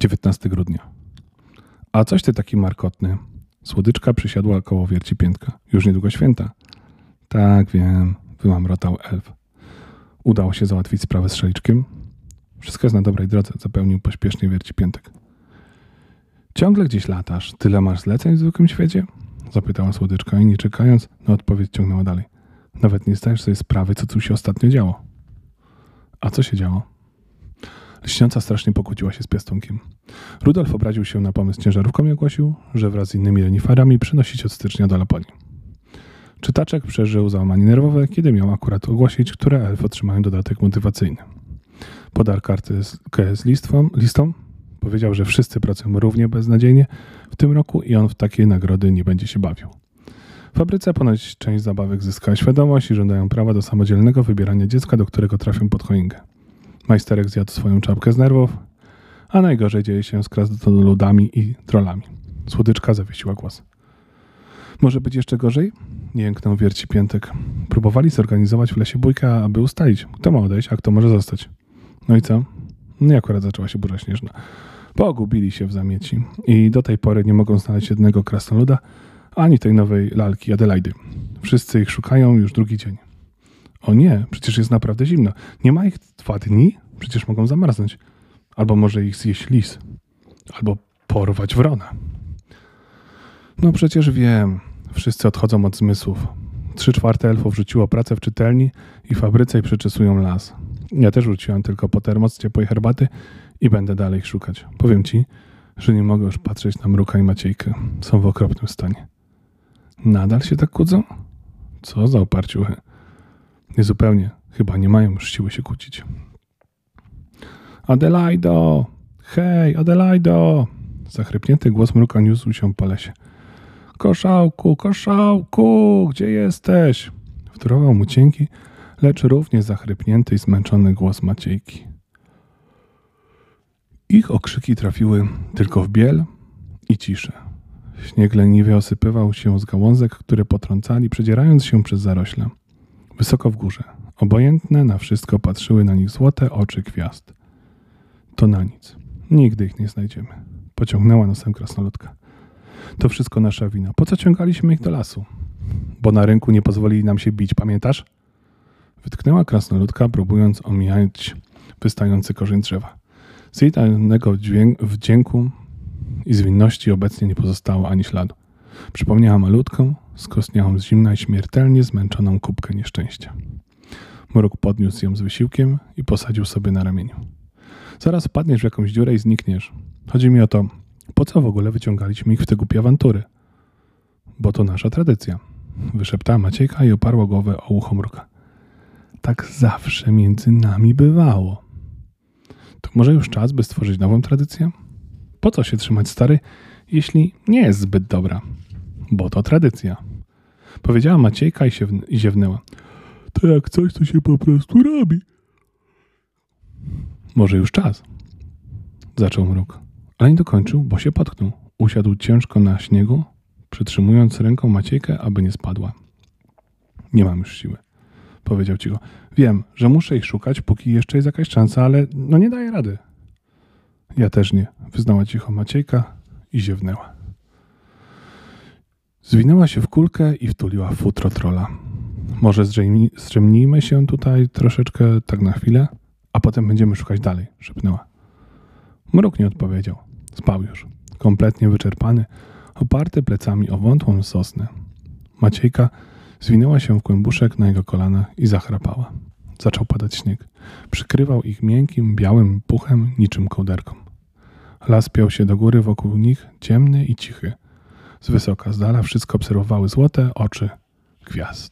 19 grudnia. A coś ty taki markotny. Słodyczka przysiadła koło wierci piętka. Już niedługo święta. Tak, wiem, wymamrotał elf. Udało się załatwić sprawę z szaliczkiem? Wszystko jest na dobrej drodze, zapełnił pośpiesznie wierci piętek. Ciągle gdzieś latasz. Tyle masz zleceń w zwykłym świecie? Zapytała słodyczka i nie czekając na odpowiedź ciągnęła dalej. Nawet nie zdajesz sobie sprawy, co tu się ostatnio działo. A co się działo? Lśniąca strasznie pokłóciła się z piastunkiem. Rudolf obraził się na pomysł ciężarówką i ogłosił, że wraz z innymi renifarami przynosić od stycznia do Laponii. Czytaczek przeżył załamanie nerwowe, kiedy miał akurat ogłosić, które elfy otrzymają dodatek motywacyjny. Podar kartę z, z listwą, listą, powiedział, że wszyscy pracują równie beznadziejnie w tym roku i on w takiej nagrody nie będzie się bawił. W fabryce ponoć część zabawek zyskała świadomość i żądają prawa do samodzielnego wybierania dziecka, do którego trafią pod choinkę. Majsterek zjadł swoją czapkę z nerwów, a najgorzej dzieje się z krasnoludami i trollami. Słodyczka zawiesiła głos. Może być jeszcze gorzej? Jęknął wierci piętek. Próbowali zorganizować w lesie bójkę, aby ustalić, kto ma odejść, a kto może zostać. No i co? No i akurat zaczęła się burza śnieżna. Pogubili się w zamieci i do tej pory nie mogą znaleźć jednego krasnoluda, ani tej nowej lalki Adelaidy. Wszyscy ich szukają już drugi dzień. O nie, przecież jest naprawdę zimno. Nie ma ich dwa dni? Przecież mogą zamarznąć. Albo może ich zjeść lis. Albo porwać wrona. No przecież wiem. Wszyscy odchodzą od zmysłów. Trzy czwarte elfów rzuciło pracę w czytelni i fabryce i przeczesują las. Ja też rzuciłem tylko po termos ciepłej herbaty i będę dalej szukać. Powiem ci, że nie mogę już patrzeć na Mruka i Maciejkę. Są w okropnym stanie. Nadal się tak kłócą? Co za oparciuchy. Niezupełnie. Chyba nie mają już siły się kłócić. Adelaido! Hej, Adelaido! Zachrypnięty głos mruka niósł się po lesie. Koszałku, koszałku, gdzie jesteś? Wtórował mu cienki, lecz równie zachrypnięty i zmęczony głos Maciejki. Ich okrzyki trafiły tylko w biel i ciszę. Śnieg leniwie osypywał się z gałązek, które potrącali, przedzierając się przez zarośle. Wysoko w górze, obojętne na wszystko patrzyły na nich złote oczy gwiazd. To na nic. Nigdy ich nie znajdziemy. Pociągnęła nosem krasnoludka. To wszystko nasza wina. Po co ciągaliśmy ich do lasu? Bo na rynku nie pozwolili nam się bić, pamiętasz? Wytknęła krasnoludka, próbując omijać wystający korzeń drzewa. Z jej tajnego wdzięku i zwinności obecnie nie pozostało ani śladu. Przypomniała malutką, skostniałą z zimna i śmiertelnie zmęczoną kubkę nieszczęścia. Mruk podniósł ją z wysiłkiem i posadził sobie na ramieniu. Zaraz wpadniesz w jakąś dziurę i znikniesz. Chodzi mi o to, po co w ogóle wyciągaliśmy ich w te głupie awantury? Bo to nasza tradycja. Wyszeptała Maciejka i oparła głowę o ucho mruka. Tak zawsze między nami bywało. To może już czas, by stworzyć nową tradycję? Po co się trzymać stary, jeśli nie jest zbyt dobra? Bo to tradycja. Powiedziała Maciejka i, się ziewnęła. To jak coś, to się po prostu robi. Może już czas. Zaczął mruk, ale nie dokończył, bo się potknął. Usiadł ciężko na śniegu, przytrzymując ręką Maciejkę, aby nie spadła. Nie mam już siły, powiedział cicho. Wiem, że muszę ich szukać, póki jeszcze jest jakaś szansa, ale no nie daję rady. Ja też nie, wyznała cicho Maciejka i ziewnęła. Zwinęła się w kulkę i wtuliła futro trola. Może zdrzemnijmy się tutaj troszeczkę tak na chwilę, a potem będziemy szukać dalej, szepnęła. Mruk nie odpowiedział. Spał już, kompletnie wyczerpany, oparty plecami o wątłą sosnę. Maciejka zwinęła się w kłębuszek na jego kolanach i zachrapała. Zaczął padać śnieg. Przykrywał ich miękkim, białym puchem niczym kołderką. Las piął się do góry wokół nich, ciemny i cichy. Z wysoka, z dala wszystko obserwowały złote oczy gwiazd.